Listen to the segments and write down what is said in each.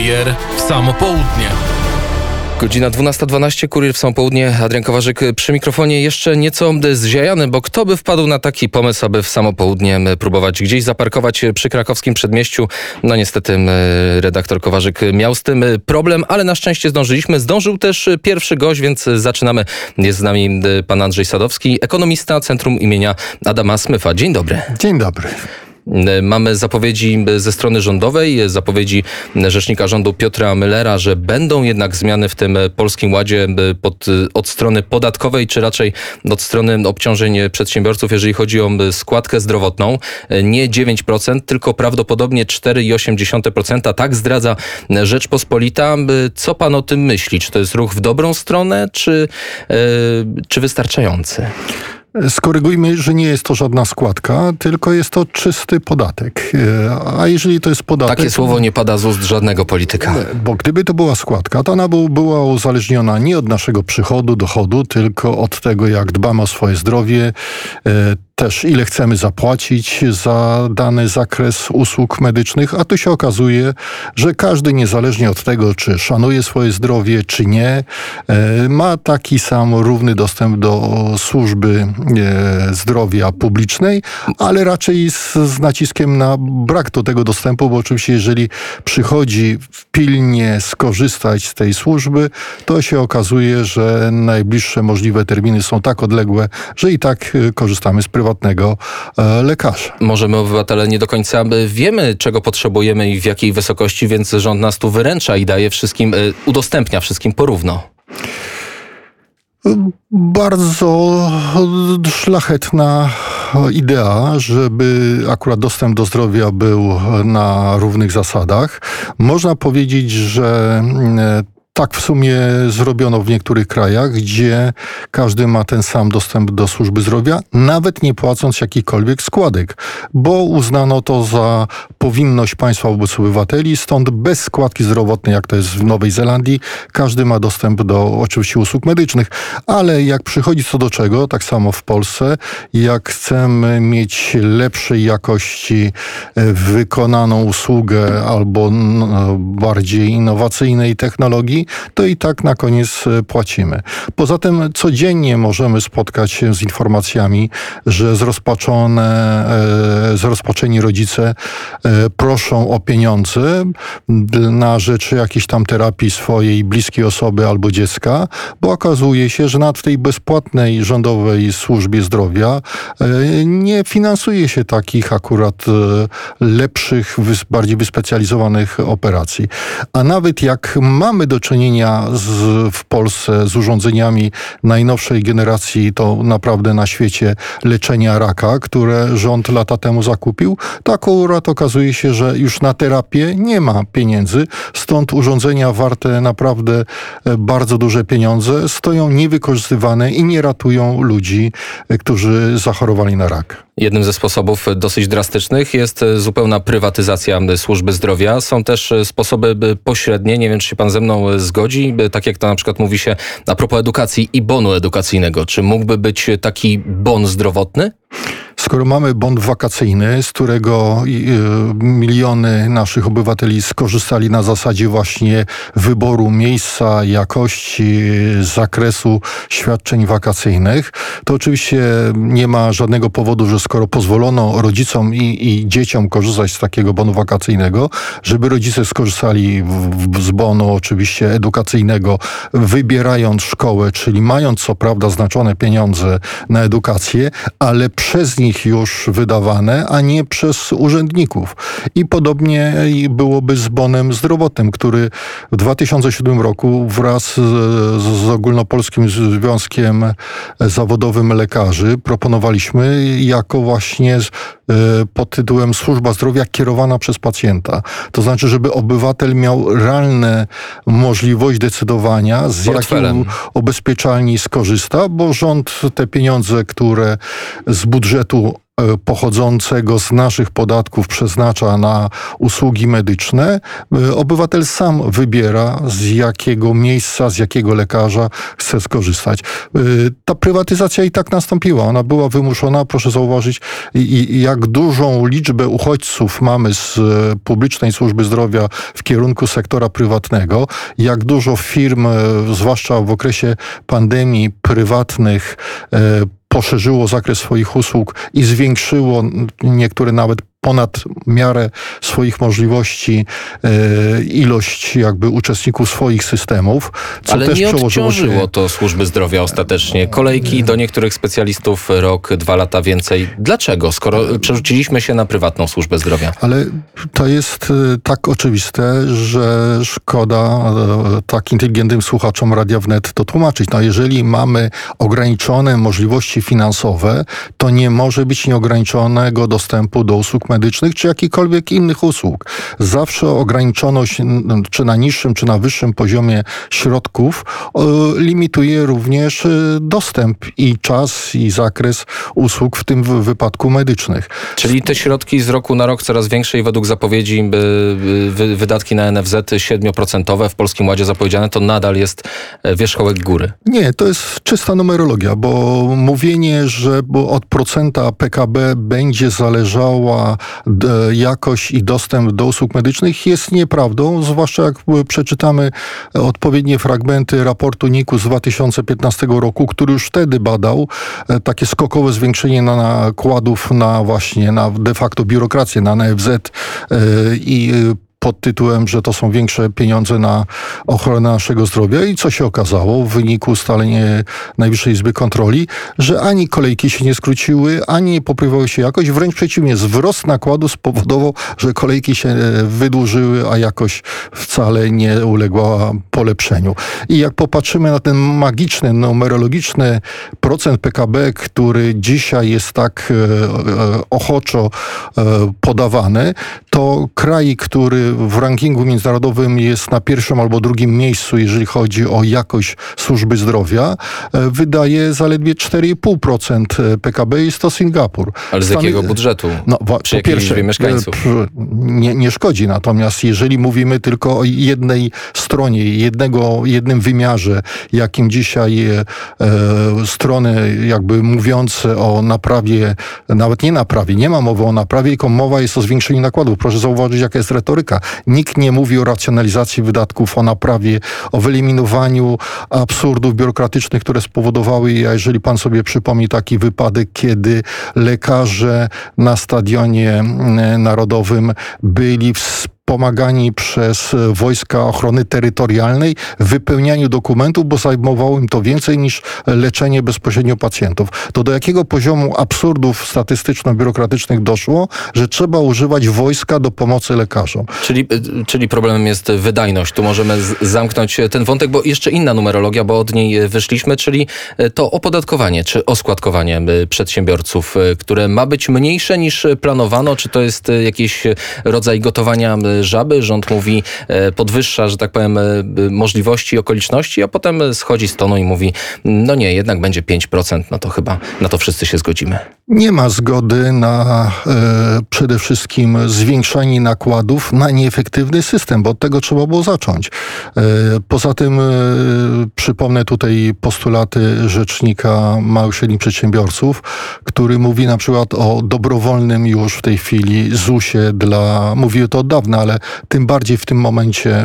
Kurier w samo południe. Godzina 12.12, kurier w są południe. Adrian Kowarzyk przy mikrofonie jeszcze nieco zziajany, bo kto by wpadł na taki pomysł, aby w samo południe próbować gdzieś zaparkować przy krakowskim przedmieściu? No niestety redaktor Kowarzyk miał z tym problem, ale na szczęście zdążyliśmy. Zdążył też pierwszy gość, więc zaczynamy. Jest z nami pan Andrzej Sadowski, ekonomista Centrum imienia Adama Smyfa. Dzień dobry. Dzień dobry. Mamy zapowiedzi ze strony rządowej, zapowiedzi rzecznika rządu Piotra Müllera, że będą jednak zmiany w tym polskim ładzie pod, od strony podatkowej, czy raczej od strony obciążeń przedsiębiorców, jeżeli chodzi o składkę zdrowotną. Nie 9%, tylko prawdopodobnie 4,8%. Tak zdradza Rzeczpospolita. Co pan o tym myśli? Czy to jest ruch w dobrą stronę, czy, czy wystarczający? Skorygujmy, że nie jest to żadna składka, tylko jest to czysty podatek. A jeżeli to jest podatek... Takie słowo nie pada z ust żadnego polityka. Bo gdyby to była składka, to ona była uzależniona nie od naszego przychodu, dochodu, tylko od tego, jak dbamy o swoje zdrowie, e, też ile chcemy zapłacić za dany zakres usług medycznych, a tu się okazuje, że każdy niezależnie od tego, czy szanuje swoje zdrowie, czy nie, e, ma taki sam równy dostęp do służby e, zdrowia publicznej, ale raczej z, z naciskiem na brak do tego dostępu, bo oczywiście jeżeli przychodzi pilnie skorzystać z tej służby, to się okazuje, że najbliższe możliwe terminy są tak odległe, że i tak e, korzystamy z prywatnego prywatnego e, lekarza. Może my obywatele nie do końca wiemy, czego potrzebujemy i w jakiej wysokości, więc rząd nas tu wyręcza i daje wszystkim, e, udostępnia wszystkim porówno. Bardzo szlachetna idea, żeby akurat dostęp do zdrowia był na równych zasadach. Można powiedzieć, że tak w sumie zrobiono w niektórych krajach, gdzie każdy ma ten sam dostęp do służby zdrowia, nawet nie płacąc jakichkolwiek składek, bo uznano to za powinność państwa wobec obywateli, stąd bez składki zdrowotnej, jak to jest w Nowej Zelandii, każdy ma dostęp do oczywiście usług medycznych, ale jak przychodzi co do czego, tak samo w Polsce, jak chcemy mieć lepszej jakości e, wykonaną usługę albo bardziej innowacyjnej technologii, to i tak na koniec e, płacimy. Poza tym codziennie możemy spotkać się z informacjami, że zrozpaczone, e, zrozpaczeni rodzice e, proszą o pieniądze na rzecz jakiejś tam terapii swojej bliskiej osoby albo dziecka, bo okazuje się, że w tej bezpłatnej rządowej służbie zdrowia nie finansuje się takich akurat lepszych, bardziej wyspecjalizowanych operacji. A nawet jak mamy do czynienia z, w Polsce z urządzeniami najnowszej generacji, to naprawdę na świecie leczenia raka, które rząd lata temu zakupił, to akurat okazuje się, że już na terapię nie ma pieniędzy, stąd urządzenia warte naprawdę e, bardzo duże pieniądze stoją niewykorzystywane i nie ratują ludzi, e, którzy zachorowali na rak. Jednym ze sposobów dosyć drastycznych jest zupełna prywatyzacja służby zdrowia. Są też sposoby pośrednie, nie wiem czy się pan ze mną zgodzi, tak jak to na przykład mówi się a propos edukacji i bonu edukacyjnego. Czy mógłby być taki bon zdrowotny? Skoro mamy bon wakacyjny, z którego y, miliony naszych obywateli skorzystali na zasadzie właśnie wyboru miejsca, jakości, zakresu świadczeń wakacyjnych, to oczywiście nie ma żadnego powodu, że skoro pozwolono rodzicom i, i dzieciom korzystać z takiego bonu wakacyjnego, żeby rodzice skorzystali w, z bonu oczywiście edukacyjnego, wybierając szkołę, czyli mając co prawda znaczone pieniądze na edukację, ale przez nich już wydawane, a nie przez urzędników. I podobnie byłoby z bonem zdrowotnym, który w 2007 roku wraz z, z Ogólnopolskim Związkiem Zawodowym Lekarzy proponowaliśmy jako właśnie E, pod tytułem Służba Zdrowia kierowana przez pacjenta. To znaczy, żeby obywatel miał realne możliwość decydowania, z jakiego ubezpieczalni skorzysta, bo rząd te pieniądze, które z budżetu pochodzącego z naszych podatków przeznacza na usługi medyczne, obywatel sam wybiera z jakiego miejsca, z jakiego lekarza chce skorzystać. Ta prywatyzacja i tak nastąpiła. Ona była wymuszona, proszę zauważyć, jak dużą liczbę uchodźców mamy z publicznej służby zdrowia w kierunku sektora prywatnego, jak dużo firm, zwłaszcza w okresie pandemii, prywatnych, e, poszerzyło zakres swoich usług i zwiększyło niektóre nawet ponad miarę swoich możliwości e, ilość jakby uczestników swoich systemów. Co Ale też nie odciążyło się... to służby zdrowia ostatecznie. Kolejki do niektórych specjalistów rok, dwa lata więcej. Dlaczego? Skoro przerzuciliśmy się na prywatną służbę zdrowia. Ale to jest e, tak oczywiste, że szkoda e, tak inteligentnym słuchaczom Radia Wnet to tłumaczyć. No jeżeli mamy ograniczone możliwości finansowe, to nie może być nieograniczonego dostępu do usług medycznych czy jakichkolwiek innych usług. Zawsze ograniczoność, czy na niższym, czy na wyższym poziomie środków limituje również y, dostęp i czas, i zakres usług, w tym wypadku medycznych. Czyli te środki z roku na rok coraz większe i według zapowiedzi wydatki na NFZ 7% w Polskim Ładzie zapowiedziane, to nadal jest e, wierzchołek góry. Nie, to jest czysta numerologia, bo mówienie, że od procenta PKB będzie zależała jakość i dostęp do usług medycznych jest nieprawdą, zwłaszcza jak przeczytamy odpowiednie fragmenty raportu NIK-u z 2015 roku, który już wtedy badał e, takie skokowe zwiększenie nakładów na właśnie na de facto biurokrację, na NFZ e, i pod tytułem, że to są większe pieniądze na ochronę naszego zdrowia i co się okazało w wyniku ustalenia Najwyższej Izby Kontroli, że ani kolejki się nie skróciły, ani nie poprawiła się jakość, wręcz przeciwnie, wzrost nakładu spowodował, że kolejki się wydłużyły, a jakość wcale nie uległa polepszeniu. I jak popatrzymy na ten magiczny, numerologiczny procent PKB, który dzisiaj jest tak e, e, ochoczo e, podawany, to kraj, który w rankingu międzynarodowym jest na pierwszym albo drugim miejscu, jeżeli chodzi o jakość służby zdrowia, e, wydaje zaledwie 4,5% PKB. Jest to Singapur. Ale z Stany... jakiego budżetu? No, Przy po pierwsze, mieszkańców? E, nie, nie szkodzi. Natomiast jeżeli mówimy tylko o jednej stronie, jednego, jednym wymiarze, jakim dzisiaj e, strony jakby mówiące o naprawie, nawet nie naprawie, nie ma mowy o naprawie, tylko mowa jest o zwiększeniu nakładów. Proszę zauważyć, jaka jest retoryka. Nikt nie mówi o racjonalizacji wydatków, o naprawie, o wyeliminowaniu absurdów biurokratycznych, które spowodowały, a jeżeli pan sobie przypomni taki wypadek, kiedy lekarze na stadionie narodowym byli w wspomagani przez Wojska Ochrony Terytorialnej w wypełnianiu dokumentów, bo zajmowało im to więcej niż leczenie bezpośrednio pacjentów. To do jakiego poziomu absurdów statystyczno-biurokratycznych doszło, że trzeba używać wojska do pomocy lekarzom. Czyli, czyli problemem jest wydajność. Tu możemy zamknąć ten wątek, bo jeszcze inna numerologia, bo od niej wyszliśmy, czyli to opodatkowanie czy oskładkowanie przedsiębiorców, które ma być mniejsze niż planowano, czy to jest jakiś rodzaj gotowania żaby. Rząd mówi, e, podwyższa, że tak powiem, e, możliwości i okoliczności, a potem schodzi z tonu i mówi, no nie, jednak będzie 5%, no to chyba na to wszyscy się zgodzimy. Nie ma zgody na e, przede wszystkim zwiększanie nakładów na nieefektywny system, bo od tego trzeba było zacząć. E, poza tym e, przypomnę tutaj postulaty rzecznika małych i średnich przedsiębiorców, który mówi na przykład o dobrowolnym już w tej chwili ZUS-ie dla, mówił to od dawna, ale tym bardziej w tym momencie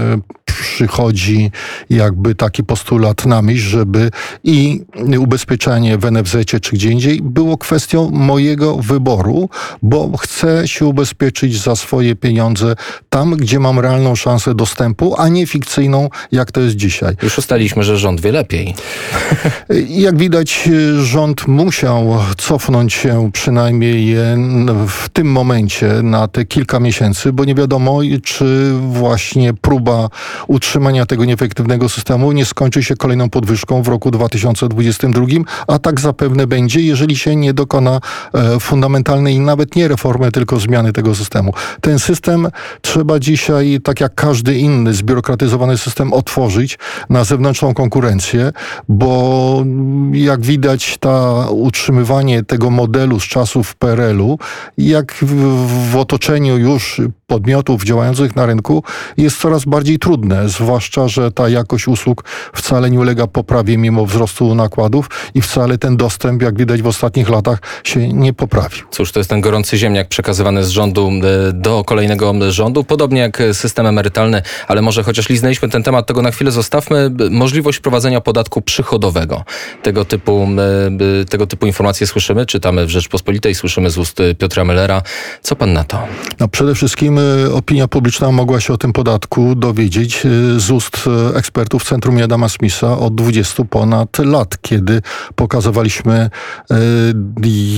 przychodzi jakby taki postulat na myśl, żeby i ubezpieczenie w NFZ czy gdzie indziej było kwestią mojego wyboru, bo chcę się ubezpieczyć za swoje pieniądze tam, gdzie mam realną szansę dostępu, a nie fikcyjną, jak to jest dzisiaj. Już ustaliśmy, że rząd wie lepiej. Jak widać, rząd musiał cofnąć się przynajmniej w tym momencie na te kilka miesięcy, bo nie wiadomo, czy właśnie próba utrzymania utrzymania tego nieefektywnego systemu nie skończy się kolejną podwyżką w roku 2022, a tak zapewne będzie, jeżeli się nie dokona e, fundamentalnej, nawet nie reformy, tylko zmiany tego systemu. Ten system trzeba dzisiaj, tak jak każdy inny zbiurokratyzowany system, otworzyć na zewnętrzną konkurencję, bo jak widać, ta utrzymywanie tego modelu z czasów PRL-u, jak w, w otoczeniu już podmiotów działających na rynku jest coraz bardziej trudne, zwłaszcza, że ta jakość usług wcale nie ulega poprawie mimo wzrostu nakładów i wcale ten dostęp, jak widać w ostatnich latach, się nie poprawił. Cóż, to jest ten gorący ziemniak przekazywany z rządu e, do kolejnego rządu, podobnie jak system emerytalny, ale może chociaż liznęliśmy ten temat, tego na chwilę zostawmy. Możliwość wprowadzenia podatku przychodowego. Tego typu, e, tego typu informacje słyszymy, czytamy w Rzeczpospolitej, słyszymy z ust Piotra Mellera. Co pan na to? No przede wszystkim e, opinia publiczna mogła się o tym podatku dowiedzieć z ust ekspertów Centrum Adama Smitha od 20 ponad lat, kiedy pokazywaliśmy,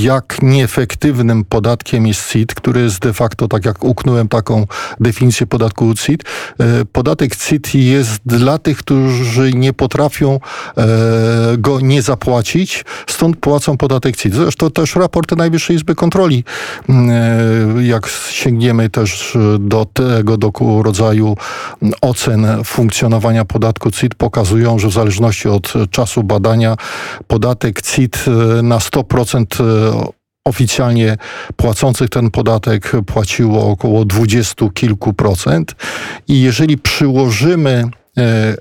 jak nieefektywnym podatkiem jest CIT, który jest de facto, tak jak uknąłem taką definicję podatku CIT, podatek CIT jest dla tych, którzy nie potrafią go nie zapłacić, stąd płacą podatek CIT. Zresztą też raporty Najwyższej Izby Kontroli, jak sięgniemy też do tego do rodzaju ocen funkcjonowania podatku CIT, pokazują, że w zależności od czasu badania podatek CIT na 100% oficjalnie płacących ten podatek płaciło około dwudziestu kilku procent. I jeżeli przyłożymy E,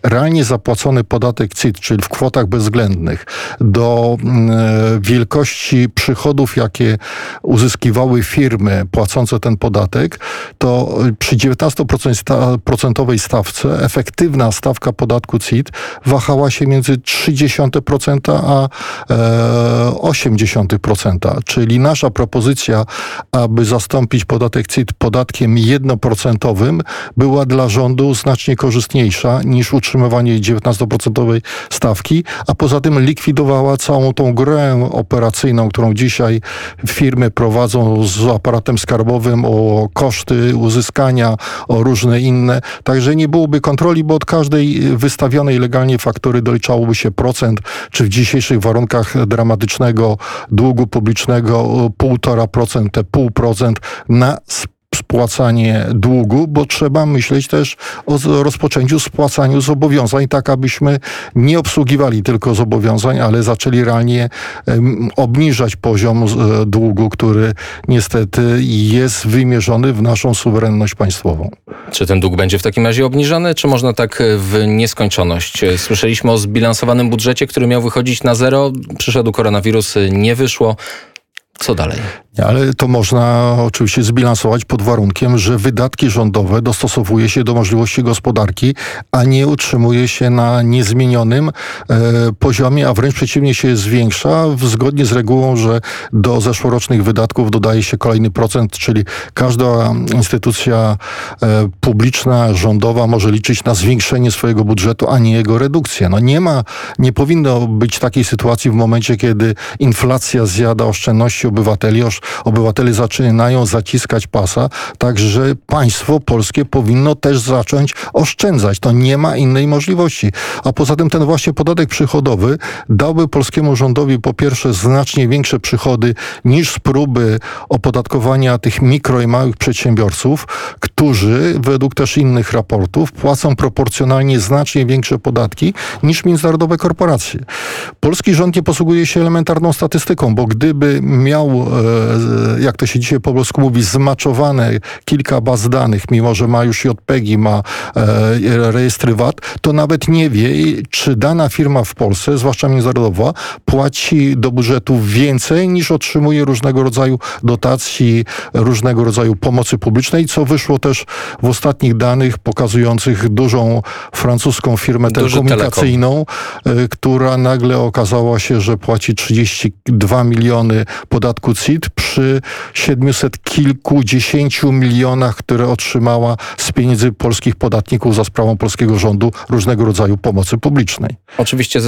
realnie zapłacony podatek CIT, czyli w kwotach bezwzględnych, do mm, e, wielkości przychodów, jakie uzyskiwały firmy płacące ten podatek, to przy 19% stawce efektywna stawka podatku CIT wahała się między 0,3% a 0,8%. E, czyli nasza propozycja, aby zastąpić podatek CIT podatkiem jednoprocentowym, była dla rządu znacznie korzystniejsza niż utrzymywanie 19% stawki, a poza tym likwidowała całą tą grę operacyjną, którą dzisiaj firmy prowadzą z aparatem skarbowym o koszty uzyskania, o różne inne. Także nie byłoby kontroli, bo od każdej wystawionej legalnie faktury doliczałoby się procent, czy w dzisiejszych warunkach dramatycznego długu publicznego 1,5%, te pół procent na spłacanie długu, bo trzeba myśleć też o rozpoczęciu spłacaniu zobowiązań, tak abyśmy nie obsługiwali tylko zobowiązań, ale zaczęli realnie obniżać poziom e, długu, który niestety jest wymierzony w naszą suwerenność państwową. Czy ten dług będzie w takim razie obniżany, czy można tak w nieskończoność? Słyszeliśmy o zbilansowanym budżecie, który miał wychodzić na zero. Przyszedł koronawirus, nie wyszło. Co dalej? Ale to można oczywiście zbilansować pod warunkiem, że wydatki rządowe dostosowuje się do możliwości gospodarki, a nie utrzymuje się na niezmienionym e, poziomie, a wręcz przeciwnie się zwiększa, zgodnie z regułą, że do zeszłorocznych wydatków dodaje się kolejny procent, czyli każda instytucja e, publiczna, rządowa może liczyć na zwiększenie swojego budżetu, a nie jego redukcję. No nie ma, nie powinno być takiej sytuacji w momencie, kiedy inflacja zjada oszczędności obywateli, obywatele zaczynają zaciskać pasa, także państwo polskie powinno też zacząć oszczędzać. To nie ma innej możliwości. A poza tym ten właśnie podatek przychodowy dałby polskiemu rządowi po pierwsze znacznie większe przychody niż z próby opodatkowania tych mikro i małych przedsiębiorców, którzy według też innych raportów płacą proporcjonalnie znacznie większe podatki niż międzynarodowe korporacje. Polski rząd nie posługuje się elementarną statystyką, bo gdyby miał e, jak to się dzisiaj po polsku mówi, zmaczowane kilka baz danych, mimo że ma już JPEGi, ma e, rejestry VAT, to nawet nie wie, czy dana firma w Polsce, zwłaszcza międzynarodowa, płaci do budżetu więcej niż otrzymuje różnego rodzaju dotacji, różnego rodzaju pomocy publicznej, co wyszło też w ostatnich danych pokazujących dużą francuską firmę telekomunikacyjną, e, która nagle okazała się, że płaci 32 miliony podatku CIT przy przy 700 kilkudziesięciu milionach, które otrzymała z pieniędzy polskich podatników za sprawą polskiego rządu różnego rodzaju pomocy publicznej. Oczywiście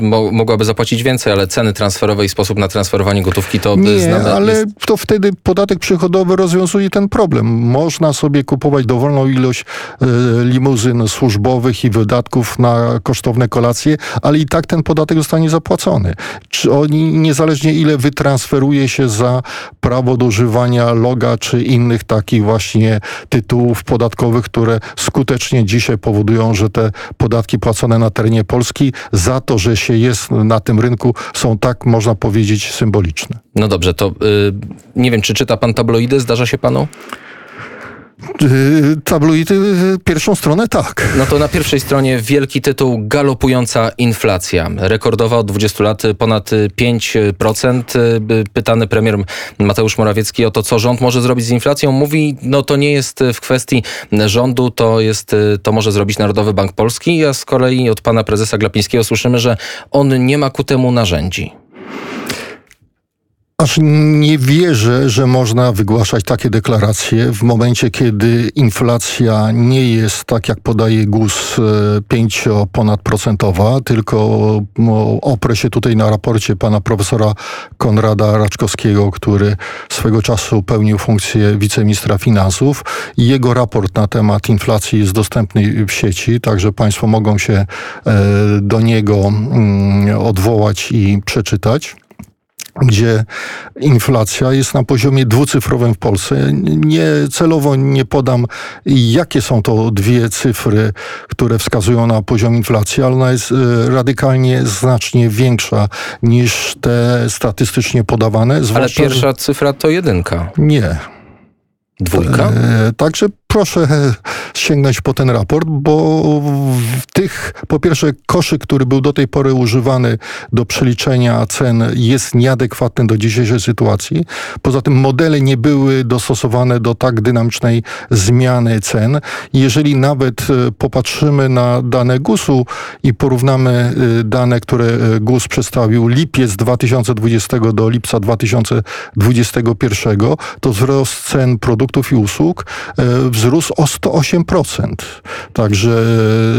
mo, mogłaby zapłacić więcej, ale ceny transferowe i sposób na transferowanie gotówki to Nie, znane ale jest... to wtedy podatek przychodowy rozwiązuje ten problem. Można sobie kupować dowolną ilość e, limuzyn służbowych i wydatków na kosztowne kolacje, ale i tak ten podatek zostanie zapłacony. Czy oni, niezależnie ile wytransferuje się za prawo do używania loga czy innych takich właśnie tytułów podatkowych, które skutecznie dzisiaj powodują, że te podatki płacone na terenie Polski za to, że się jest na tym rynku są tak, można powiedzieć, symboliczne. No dobrze, to y, nie wiem, czy czyta pan tabloidy, zdarza się panu? Yy, Tabloidy, pierwszą stronę tak. No to na pierwszej stronie wielki tytuł Galopująca inflacja. Rekordowa od 20 lat ponad 5%. Pytany premier Mateusz Morawiecki o to, co rząd może zrobić z inflacją, mówi, no to nie jest w kwestii rządu, to jest, to może zrobić Narodowy Bank Polski, a z kolei od pana prezesa Glapińskiego słyszymy, że on nie ma ku temu narzędzi. Aż nie wierzę, że można wygłaszać takie deklaracje w momencie, kiedy inflacja nie jest, tak jak podaje GUS, 5 ponadprocentowa, tylko no, oprę się tutaj na raporcie pana profesora Konrada Raczkowskiego, który swego czasu pełnił funkcję wiceministra finansów. Jego raport na temat inflacji jest dostępny w sieci, także państwo mogą się e, do niego mm, odwołać i przeczytać gdzie inflacja jest na poziomie dwucyfrowym w Polsce. Nie, celowo nie podam, jakie są to dwie cyfry, które wskazują na poziom inflacji, ale ona jest e, radykalnie, znacznie większa niż te statystycznie podawane. Ale pierwsza cyfra to jedynka. Nie. Dwójka? E, także proszę sięgnąć po ten raport, bo w tych, po pierwsze, koszyk, który był do tej pory używany do przeliczenia cen, jest nieadekwatny do dzisiejszej sytuacji. Poza tym modele nie były dostosowane do tak dynamicznej zmiany cen. Jeżeli nawet e, popatrzymy na dane GUS-u i porównamy e, dane, które e, GUS przedstawił lipiec 2020 do lipca 2021, to wzrost cen produktów i usług wzrósł o 108%. Także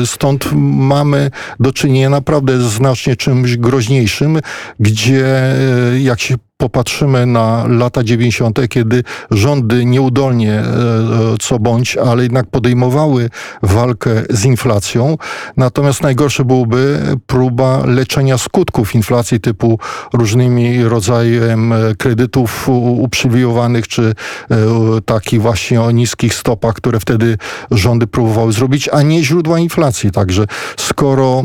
stąd mamy do czynienia naprawdę znacznie czymś groźniejszym, gdzie jak się popatrzymy na lata 90., kiedy rządy nieudolnie e, co bądź, ale jednak podejmowały walkę z inflacją. Natomiast najgorsze byłoby próba leczenia skutków inflacji typu różnymi rodzajem kredytów uprzywilejowanych, czy e, takich właśnie o niskich stopach, które wtedy rządy próbowały zrobić, a nie źródła inflacji. Także skoro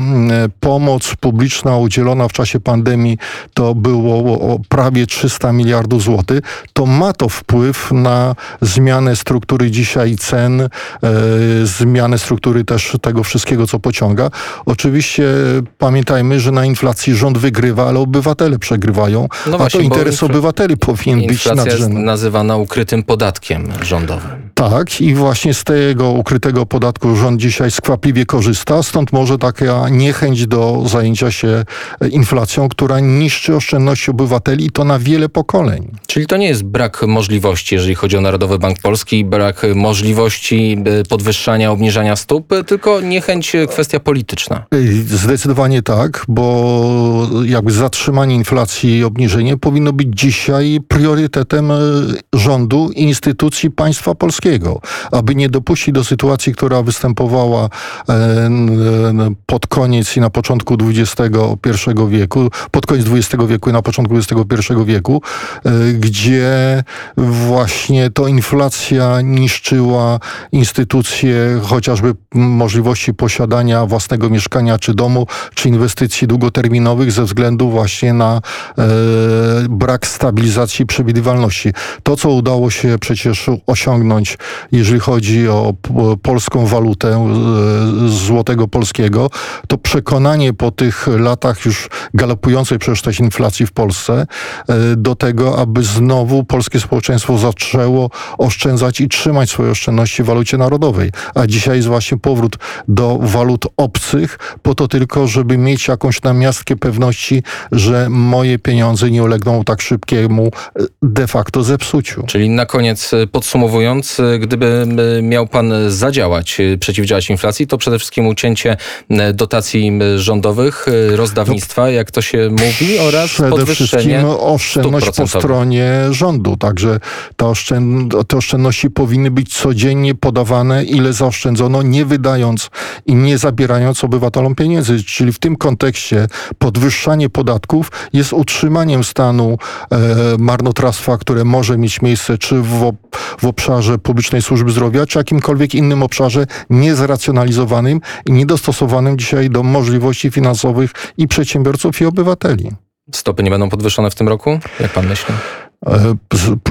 pomoc publiczna udzielona w czasie pandemii to było prawie 300 miliardów złotych, to ma to wpływ na zmianę struktury dzisiaj cen, e, zmianę struktury też tego wszystkiego, co pociąga. Oczywiście pamiętajmy, że na inflacji rząd wygrywa, ale obywatele przegrywają, no właśnie, a to interes obywateli powinien być nadrzędny. jest nazywana ukrytym podatkiem rządowym. Tak i właśnie z tego ukrytego podatku rząd dzisiaj skwapliwie korzysta, stąd może taka niechęć do zajęcia się inflacją, która niszczy oszczędności obywateli i to na wiele pokoleń. Czyli to nie jest brak możliwości, jeżeli chodzi o Narodowy Bank Polski, brak możliwości e, podwyższania, obniżania stóp, tylko niechęć, e, kwestia polityczna. Zdecydowanie tak, bo jakby zatrzymanie inflacji i obniżenie powinno być dzisiaj priorytetem e, rządu i instytucji państwa polskiego, aby nie dopuścić do sytuacji, która występowała pod koniec i na początku XXI wieku, pod koniec XX wieku i na początku XXI wieku, e, gdzie właśnie to inflacja niszczyła instytucje, chociażby możliwości posiadania własnego mieszkania czy domu, czy inwestycji długoterminowych ze względu właśnie na e, brak stabilizacji i przewidywalności. To, co udało się przecież osiągnąć jeżeli chodzi o polską walutę e, złotego polskiego, to przekonanie po tych latach już galopującej przecież też inflacji w Polsce e, do tego, aby znowu polskie społeczeństwo zaczęło oszczędzać i trzymać swoje oszczędności w walucie narodowej. A dzisiaj jest właśnie powrót do walut obcych, po to tylko, żeby mieć jakąś namiastkę pewności, że moje pieniądze nie ulegną tak szybkiemu e, de facto zepsuciu. Czyli na koniec podsumowując, gdyby e, miał pan zadziałać, e, przeciwdziałać inflacji, to przede wszystkim ucięcie e, dotacji rządowych, rozdawnictwa, jak to się mówi, oraz Przede podwyższenie wszystkim oszczędność po stronie rządu. Także te, oszczęd, te oszczędności powinny być codziennie podawane, ile zaoszczędzono, nie wydając i nie zabierając obywatelom pieniędzy. Czyli w tym kontekście podwyższanie podatków jest utrzymaniem stanu e, marnotrawstwa, które może mieć miejsce czy w, w obszarze publicznej służby zdrowia, czy jakimkolwiek innym obszarze niezracjonalizowanym i niedostosowanym dzisiaj do możliwości finansowych i przedsiębiorców i obywateli. Stopy nie będą podwyższone w tym roku? Jak pan myśli? E,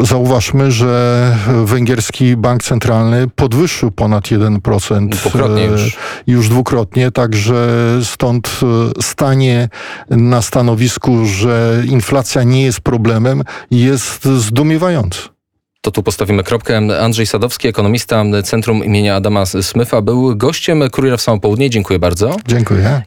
Zauważmy, że węgierski bank centralny podwyższył ponad 1%. Dwukrotnie e, już. Już dwukrotnie, także stąd e, stanie na stanowisku, że inflacja nie jest problemem, jest zdumiewające. To tu postawimy kropkę. Andrzej Sadowski, ekonomista Centrum imienia Adama Smyfa, był gościem Kuriera w Samo Południe. Dziękuję bardzo. Dziękuję.